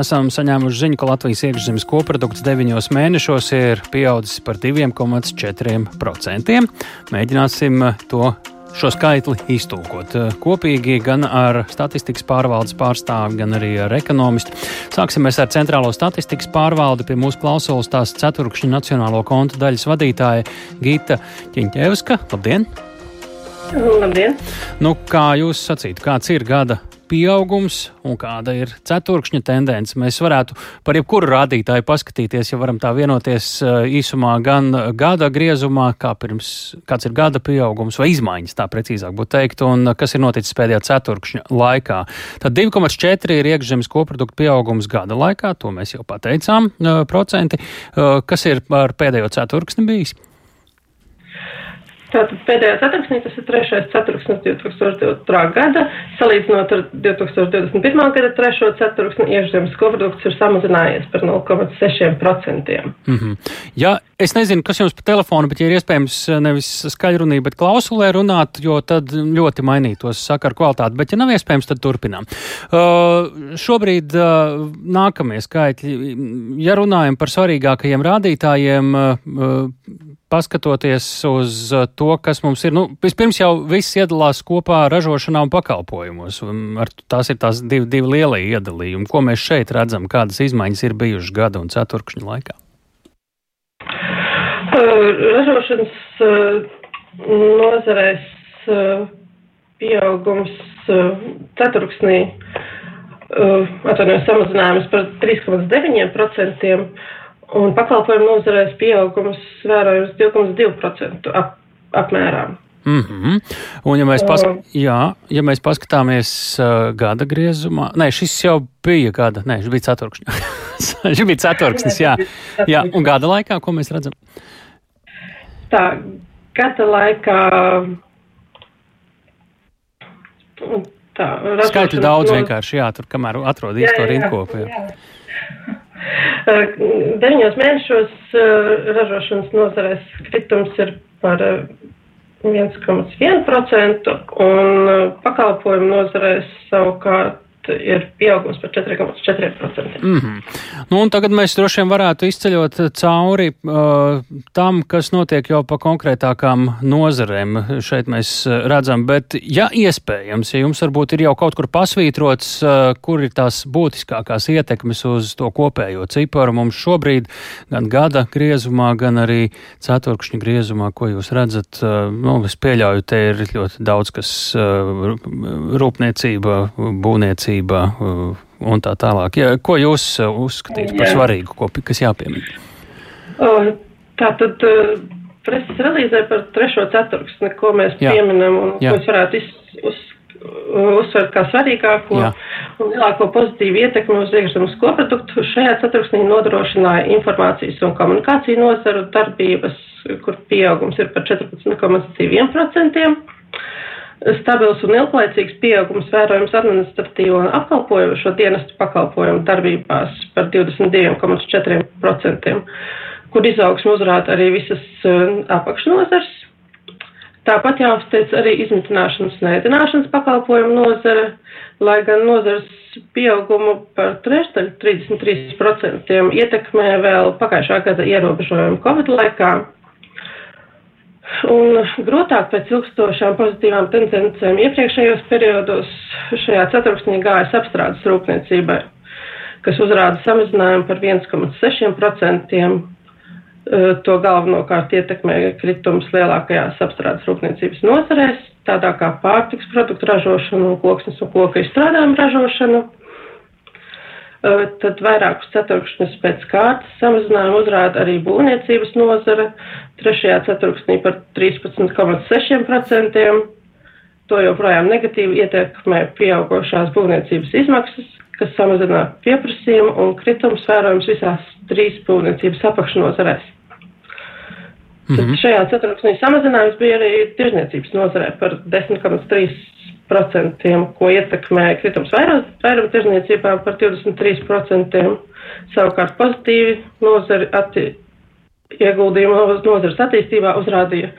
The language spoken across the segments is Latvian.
esam saņēmuši ziņu, ka Latvijas iekšzemes koprodukts deviņos mēnešos ir pieaudzis par 2,4%. Mēģināsim to šo skaitli iztūkot kopīgi gan ar statistikas pārvaldes pārstāvi, gan arī ar ekonomistu. Sāksimies ar Centrālo statistikas pārvaldi. Pie mūsu klausulas tās ceturkšņa nacionālo kontu daļas vadītāja Gita Čiņķevska. Labdien! Labdien! Nu, kā jūs sacītu, kāds ir gada pieaugums un kāda ir ceturkšņa tendence. Mēs varētu par jebkuru rādītāju paskatīties, ja varam tā vienoties eh, īsumā gan gada griezumā, kā pirms, kāds ir gada pieaugums vai izmaiņas, tā precīzāk būtu teikt, un kas ir noticis pēdējā ceturkšņa laikā. Tad 2,4 ir iekšzemes koprodukta pieaugums gada laikā, to mēs jau pateicām, eh, procenti. Eh, kas ir ar pēdējo ceturksni bijis? Tātad pēdējā ceturksnī tas ir trešais ceturksnis 2022. gada, salīdzinot ar 2021. gada trešo ceturksni, iekšzemes koprodukts ir samazinājies par 0,6%. Mm -hmm. Ja es nezinu, kas jums pa telefonu, bet ja ir iespējams nevis skaļrunī, bet klausulē runāt, jo tad ļoti mainītos sakaru kvalitāti, bet ja nav iespējams, tad turpinām. Uh, šobrīd uh, nākamie skaitļi, ja runājam par svarīgākajiem rādītājiem, uh, paskatoties uz uh, to, kas mums ir, nu, vispirms jau viss iedalās kopā ražošanā un pakalpojumos. Un ar, tās ir tās divi, divi lielie iedalījumi. Ko mēs šeit redzam, kādas izmaiņas ir bijušas gada un ceturkšņa laikā? Uh, ražošanas uh, nozarēs pieaugums ceturksnī atvainojos samazinājums par 3,9% un pakalpojumu nozarēs pieaugums vērojams 2,2% ap, apmērā. Mm -hmm. Un, ja mēs, pask jā, ja mēs paskatāmies uh, gada griezumā, nē, šis jau bija gada, nē, šis bija ceturkšņa. šis bija ceturksnis, jā. jā. Un gada laikā, ko mēs redzam? Tā, gada laikā. Tā, Skaitļi daudz no... vienkārši, jā, tur kamēr atrod īsto rindkopu. Jā. Jā. Deviņos mēnešos ražošanas nozarēs kritums ir par 1,1% un pakalpojumu nozarēs savukārt ir pieaugums par 4,4%. Mm -hmm. nu, tagad mēs droši vien varētu izceļot cauri uh, tam, kas notiek jau pa konkrētākām nozarēm. Šeit mēs redzam, bet, ja iespējams, ja jums varbūt ir jau kaut kur pasvītrots, uh, kur ir tās būtiskākās ietekmes uz to kopējo ciparu mums šobrīd, gan gada griezumā, gan arī ceturkšņa griezumā, ko jūs redzat, uh, nu, es pieļauju, te ir ļoti daudz, kas uh, rūpniecība, būvniecība veselībā uh, un tā tālāk. Ja, ko jūs uh, uzskatāt par svarīgu, ko, kas jāpiemina? Uh, preses relīzē par trešo ceturksni, ko mēs Jā. pieminam un Jā. ko es varētu iz, uz, uzsvert kā svarīgāko Jā. un lielāko pozitīvu ietekmi uz iekšzemes koproduktu. Šajā ceturksnī nodrošināja informācijas un komunikāciju nozaru darbības, kur pieaugums ir par 14,2% stabils un ilglaicīgs pieaugums vērojams administratīvo un apkalpojošo dienestu pakalpojumu darbībās par 22,4%, kur izaugsmu uzrāda arī visas uh, apakšnozars. Tāpat jāuzteic arī izmitināšanas un ēdināšanas pakalpojumu nozare, lai gan nozars pieaugumu par trešdaļu 33% ietekmē vēl pagājušā gada ierobežojumu Covid laikā Un grūtāk pēc ilgstošām pozitīvām tendencēm iepriekšējos periodos šajā ceturksnī gājas apstrādes rūpniecībai, kas uzrāda samazinājumu par 1,6%. To galvenokārt ietekmē kritums lielākajās apstrādes rūpniecības nozarēs, tādā kā pārtiks produktu ražošanu koksnes un koka izstrādājumu ražošanu tad vairākus ceturkšņus pēc kārtas samazinājumu uzrāda arī būvniecības nozara, trešajā ceturksnī par 13,6%. To joprojām negatīvi ietekmē pieaugošās būvniecības izmaksas, kas samazina pieprasījumu un kritums vērojams visās trīs būvniecības apakšnozarēs. Mm -hmm. Šajā ceturksnī samazinājums bija arī tirzniecības nozarē par 10,3% procentiem, ko ietekmē kritums vairuma tirzniecībā par 23%. Savukārt pozitīvi nozari atti, ieguldījumu nozares attīstībā uzrādīja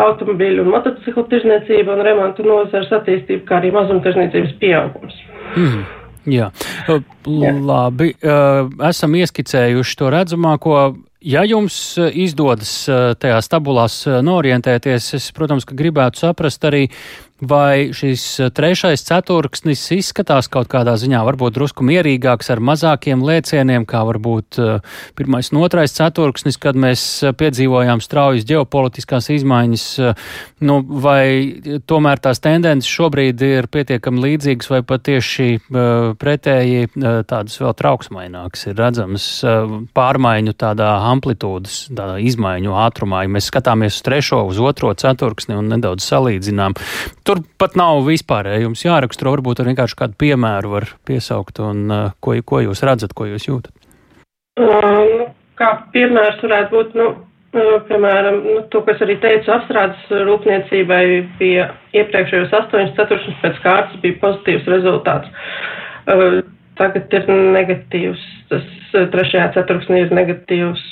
automobīļu un motociklu tirzniecība un remontu nozares attīstība, kā arī mazumtirzniecības pieaugums. Mm. Jā, labi. Esam ieskicējuši to redzamāko. Ja jums izdodas tajās tabulās norientēties, es, protams, gribētu saprast arī, Vai šis trešais ceturksnis izskatās kaut kādā ziņā varbūt drusku mierīgāks ar mazākiem lēcieniem, kā varbūt pirmais un otrais ceturksnis, kad mēs piedzīvojām straujas ģeopolitiskās izmaiņas, nu, vai tomēr tās tendences šobrīd ir pietiekami līdzīgas vai pat tieši pretēji tādas vēl trauksmainākas ir redzamas pārmaiņu tādā amplitūdas, izmaiņu ātrumā, ja mēs skatāmies uz trešo, uz otro ceturksni un nedaudz salīdzinām tur pat nav vispārēji jums jāraksturo, varbūt ar vienkārši kādu piemēru var piesaukt un uh, ko, ko jūs redzat, ko jūs jūtat? Um, kā piemērs varētu būt, nu, uh, piemēram, nu, to, kas arī teicu, apstrādes rūpniecībai bija iepriekšējos astoņas ceturkšņus pēc kārtas bija pozitīvs rezultāts. Uh, tagad ir negatīvs, tas uh, trešajā ceturksnī ir negatīvs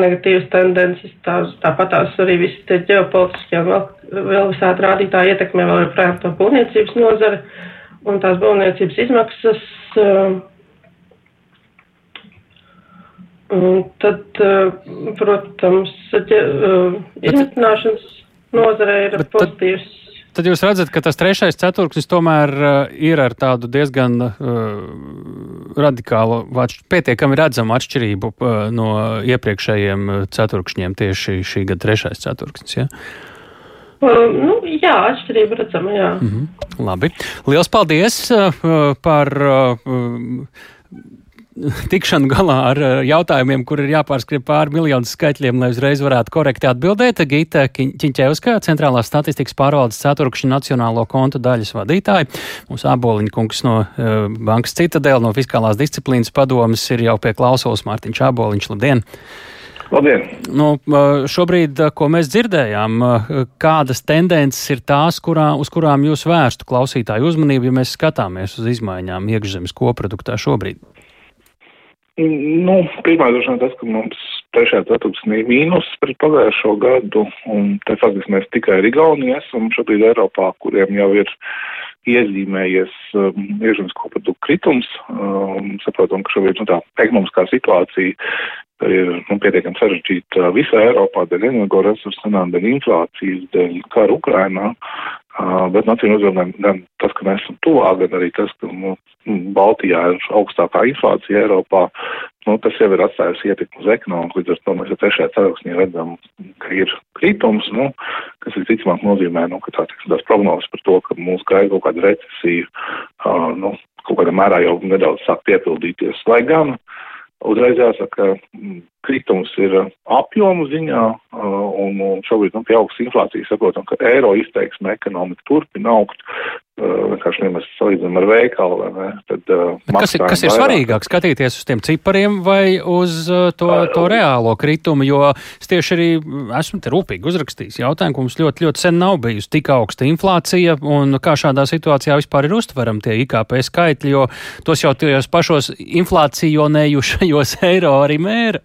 negatīvas tendences, tās, tāpat tās arī visi tie ģeopolitiskie vēl, vēl visādi rādītāji ietekmē vēl joprojām to būvniecības nozari un tās būvniecības izmaksas. Uh, un tad, uh, protams, izmitināšanas nozare ir bet pozitīvs. Tad Tad jūs redzat, ka tas trešais ceturksnis tomēr uh, ir ar tādu diezgan uh, radikālu, pietiekami redzamu atšķirību uh, no iepriekšējiem ceturkšņiem tieši šī gada trešais ceturksnis. Ja? Uh, nu, jā, atšķirība redzama, jā. Mm -hmm. Labi. Liels paldies uh, par. Uh, tikšanu galā ar eh, jautājumiem, kur ir jāpārskrien pāri miljonu skaitļiem, lai uzreiz varētu korekti atbildēt. Gita Čiņķevska, centrālās statistikas pārvaldes ceturkšņa nacionālo kontu daļas vadītāja. Mūsu aboliņa kungs no uh, Bankas Citadela, no Fiskālās disciplīnas padomas ir jau pie klausulas Mārtiņš Aboliņš. Labdien! Labdien! Nu, eh, šobrīd, ko mēs dzirdējām, kādas tendences ir tās, kurā, uz kurām jūs vērstu klausītāju uzmanību, ja mēs skatāmies uz izmaiņām iekšzemes koproduktā šobrīd? Nu, pirmā droši vien tas, ka mums trešajā ceturksnī mīnus pret pagājušo gadu, un te faktiski mēs tikai ar Igauniju esam šobrīd Eiropā, kuriem jau ir iezīmējies um, iekšzemes koproduktu kritums. Um, saprotam, ka šobrīd nu, tā ekonomiskā situācija ir nu, pietiekami sarežģīta visā Eiropā dēļ energoresursu cenām, dēļ inflācijas, dēļ kara Ukrainā. Uh, bet, acīm redzot, gan, tas, ka mēs esam tuvāk, gan arī tas, ka nu, Baltijā ir augstākā inflācija Eiropā, nu, tas jau ir atstājis ietekmi uz ekonomiku. Līdz ar to mēs jau trešajā ceturksnī redzam, ka ir kritums, nu, kas visticamāk nozīmē, nu, ka tā, tiksim, tās prognozes par to, ka mūs gaida kaut kāda recesija, uh, nu, kaut kādā mērā jau nedaudz sāk piepildīties. Lai gan uzreiz jāsaka, kritums ir apjomu ziņā, un, un šobrīd, nu, pie augstas inflācijas saprotam, ka eiro izteiksme ekonomika turpina augt, vienkārši, ja mēs salīdzinām ar veikalu, vai ne, tad kas, ir, kas ir svarīgāk, skatīties uz tiem cipariem vai uz to, to reālo kritumu, jo es tieši arī esmu te rūpīgi uzrakstījis jautājumu, ka mums ļoti, ļoti sen nav bijusi tik augsta inflācija, un kā šādā situācijā vispār ir uztveram tie IKP skaitļi, jo tos jau tajos pašos inflācionējušajos eiro arī mēra.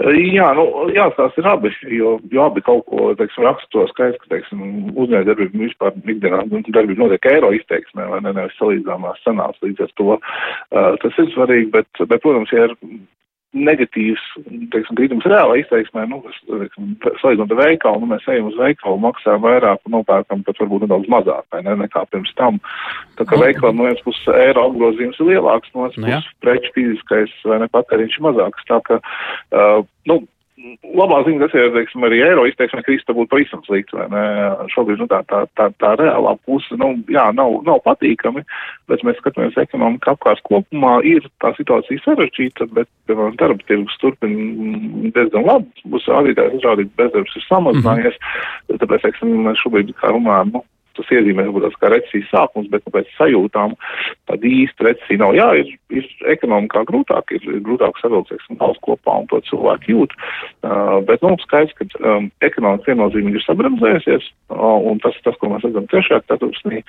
Jā, nu, jāstāsta ir abi, jo, jo abi kaut ko, teiksim, raksturo skaidrs, ka, teiksim, uzņēmē darbība vispār ikdienā nu, darbība notiek eiro izteiksmē, vai ne, nevis salīdzināmās cenās, līdz ar to uh, tas ir svarīgi, bet, bet, protams, ja ir negatīvs, teiksim, kritums reālā izteiksmē, nu, salīdzinot ar veikalu, nu, mēs ejam uz veikalu, maksājam vairāk un nopērkam pat varbūt nedaudz mazāk, vai ne, nekā pirms tam. Tā kā veikalam no vienas puses eiro apgrozījums ir lielāks, no otras nu, puses preču fiziskais vai ne patēriņš ir mazāks. Tā ka, uh, nu, labā ziņa tas ir, teiksim, arī eiro izteiksme krista būtu pavisam slikts, vai ne? Šobrīd, nu, tā, tā, tā, tā reālā puse, nu, jā, nav, nav patīkami, bet mēs skatāmies ekonomika apkārt kopumā, ir tā situācija sarežģīta, bet, piemēram, darba tirgus turpina diezgan labi, būs rādītājs izrādīt, bezdarbs ir samazinājies, mm -hmm. tāpēc, teiksim, mēs šobrīd kā runājam, nu, tas iezīmē varbūt tāds kā recesijas sākums, bet nu, pēc sajūtām tāda īsta recesija nav. Jā, ir, ir ekonomikā grūtāk, ir, ir grūtāk savilkt, teiksim, valsts kopā un to cilvēku jūt, uh, bet, nu, skaidrs, ka um, ekonomika viennozīmīgi ir sabremzējusies, uh, un tas, tas, ko mēs redzam trešajā ceturksnī,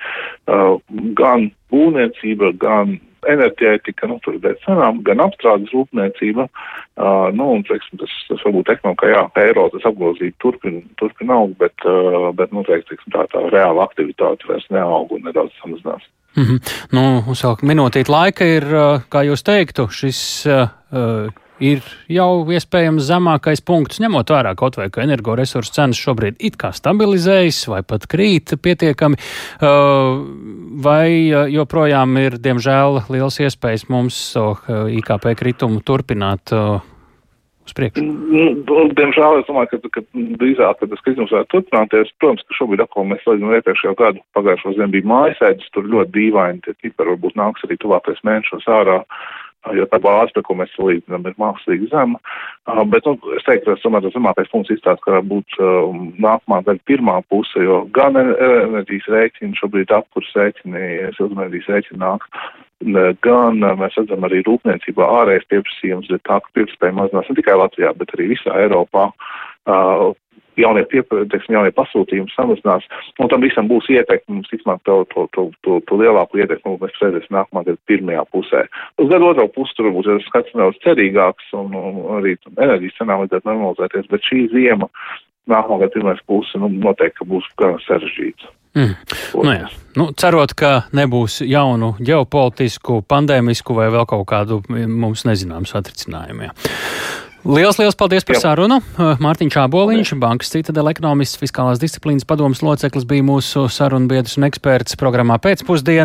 uh, gan būvniecība, gan enerģētika, nu, tur dēļ cenām, gan apstrādes rūpniecība, uh, nu, un, teiksim, tas, tas varbūt ekonomikā, jā, eiro tas apgrozīt turpina, turpina augt, bet, uh, bet, nu, teiksim, tā, tā reāla aktivitāte vairs neaug un nedaudz samazinās. Mm -hmm. Nu, vēl minūtīt laika ir, kā jūs teiktu, šis uh, ir jau iespējams zemākais punkts, ņemot vērā kaut vai, ka energoresursu cenas šobrīd it kā stabilizējas vai pat krīt pietiekami, vai joprojām ir, diemžēl, liels iespējas mums IKP kritumu turpināt uz priekšu? Nu, diemžēl es domāju, ka, ka drīzāk, tas kritums varētu turpināties. Protams, ka šobrīd atkal mēs salīdzinām iepriekšējo gadu, pagājušo ziemu bija mājasēdis, tur ļoti dīvaini, tie cipari varbūt nāks arī tuvākais mēnešos ārā jo tā bāze, ko mēs salīdzinām, ir mākslīgi zema. Uh, bet, nu, es teiktu, ka tas zemākais punkts izstāsta, ka varētu būt uh, nākamā gada pirmā puse, jo gan enerģijas rēķini, šobrīd apkurs rēķini, siltumenerģijas rēķini nāk, gan mēs redzam arī rūpniecībā ārējais pieprasījums, bet tā, ka pieprasījumi mazinās ne tikai Latvijā, bet arī visā Eiropā. Uh, jaunie, teiksim, jaunie pasūtījumi samazinās, un tam visam būs ietekme, mums vismaz to, to, to, to, to lielāku ietekmi mēs redzēsim nākamā gada pirmajā pusē. Uz gadu otro pusi tur būs skats nedaudz cerīgāks, un, un arī enerģijas cenām vajadzētu normalizēties, bet šī ziema nākamā gada pirmais puse nu, noteikti būs gan sarežģīts. Mm. Nu, jā. nu, cerot, ka nebūs jaunu ģeopolitisku, pandēmisku vai vēl kaut kādu mums nezināmu satricinājumu. Jā. Liels, liels paldies par Jā. sarunu. Uh, Mārtiņš Čāboliņš, bankas citadela ekonomists, fiskālās disciplīnas padomas loceklis bija mūsu sarunu biedrs un eksperts programmā pēcpusdienā.